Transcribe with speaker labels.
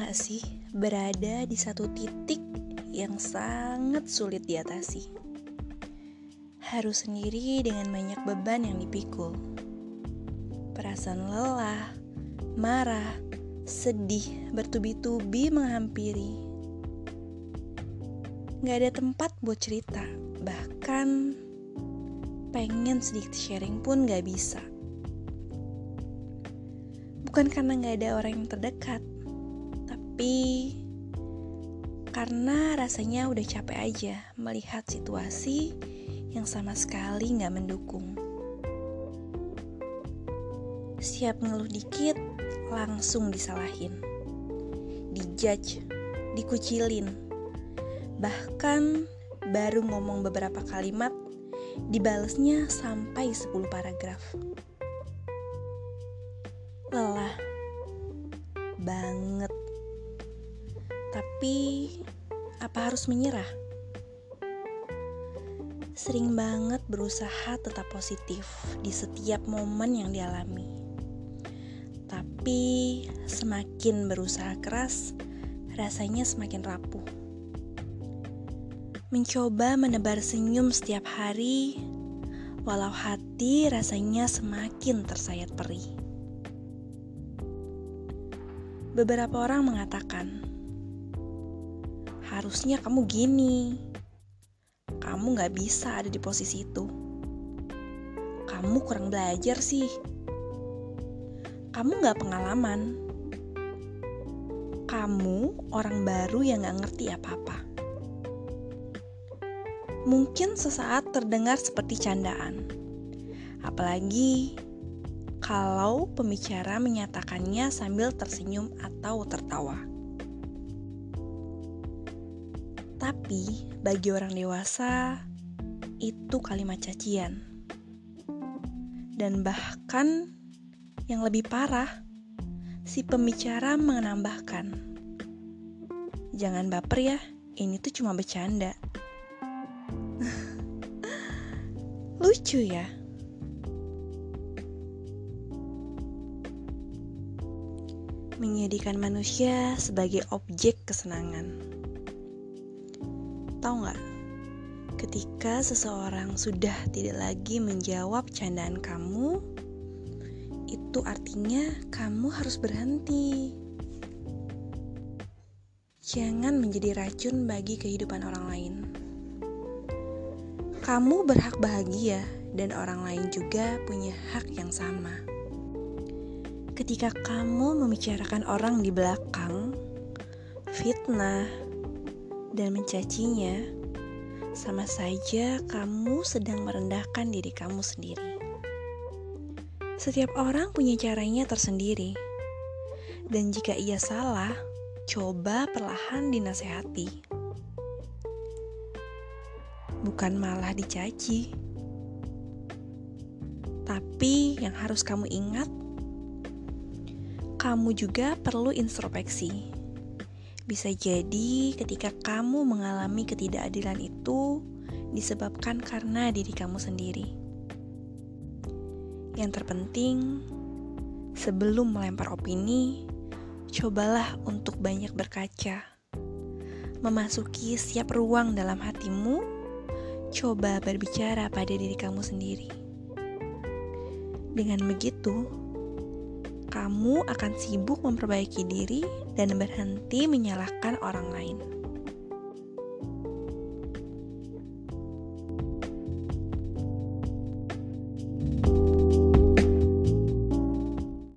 Speaker 1: gak sih berada di satu titik yang sangat sulit diatasi? Harus sendiri dengan banyak beban yang dipikul. Perasaan lelah, marah, sedih bertubi-tubi menghampiri. Gak ada tempat buat cerita, bahkan pengen sedikit sharing pun gak bisa. Bukan karena gak ada orang yang terdekat, tapi karena rasanya udah capek aja melihat situasi yang sama sekali gak mendukung. Siap ngeluh dikit, langsung disalahin, dijudge, dikucilin, bahkan baru ngomong beberapa kalimat dibalesnya sampai 10 paragraf. Lelah banget. Tapi apa harus menyerah? Sering banget berusaha tetap positif di setiap momen yang dialami. Tapi semakin berusaha keras, rasanya semakin rapuh. Mencoba menebar senyum setiap hari, walau hati rasanya semakin tersayat perih. Beberapa orang mengatakan, harusnya kamu gini. Kamu gak bisa ada di posisi itu. Kamu kurang belajar sih. Kamu gak pengalaman. Kamu orang baru yang gak ngerti apa-apa. Mungkin sesaat terdengar seperti candaan. Apalagi kalau pembicara menyatakannya sambil tersenyum atau tertawa. Tapi bagi orang dewasa, itu kalimat cacian. Dan bahkan yang lebih parah, si pembicara menambahkan, "Jangan baper ya, ini tuh cuma bercanda." Lucu ya? menjadikan manusia sebagai objek kesenangan. Tahu nggak? Ketika seseorang sudah tidak lagi menjawab candaan kamu, itu artinya kamu harus berhenti. Jangan menjadi racun bagi kehidupan orang lain. Kamu berhak bahagia, dan orang lain juga punya hak yang sama. Ketika kamu membicarakan orang di belakang, fitnah, dan mencacinya, sama saja kamu sedang merendahkan diri kamu sendiri. Setiap orang punya caranya tersendiri, dan jika ia salah, coba perlahan dinasehati, bukan malah dicaci. Tapi yang harus kamu ingat kamu juga perlu introspeksi. Bisa jadi ketika kamu mengalami ketidakadilan itu disebabkan karena diri kamu sendiri. Yang terpenting, sebelum melempar opini, cobalah untuk banyak berkaca. Memasuki setiap ruang dalam hatimu, coba berbicara pada diri kamu sendiri. Dengan begitu, kamu akan sibuk memperbaiki diri dan berhenti menyalahkan orang lain.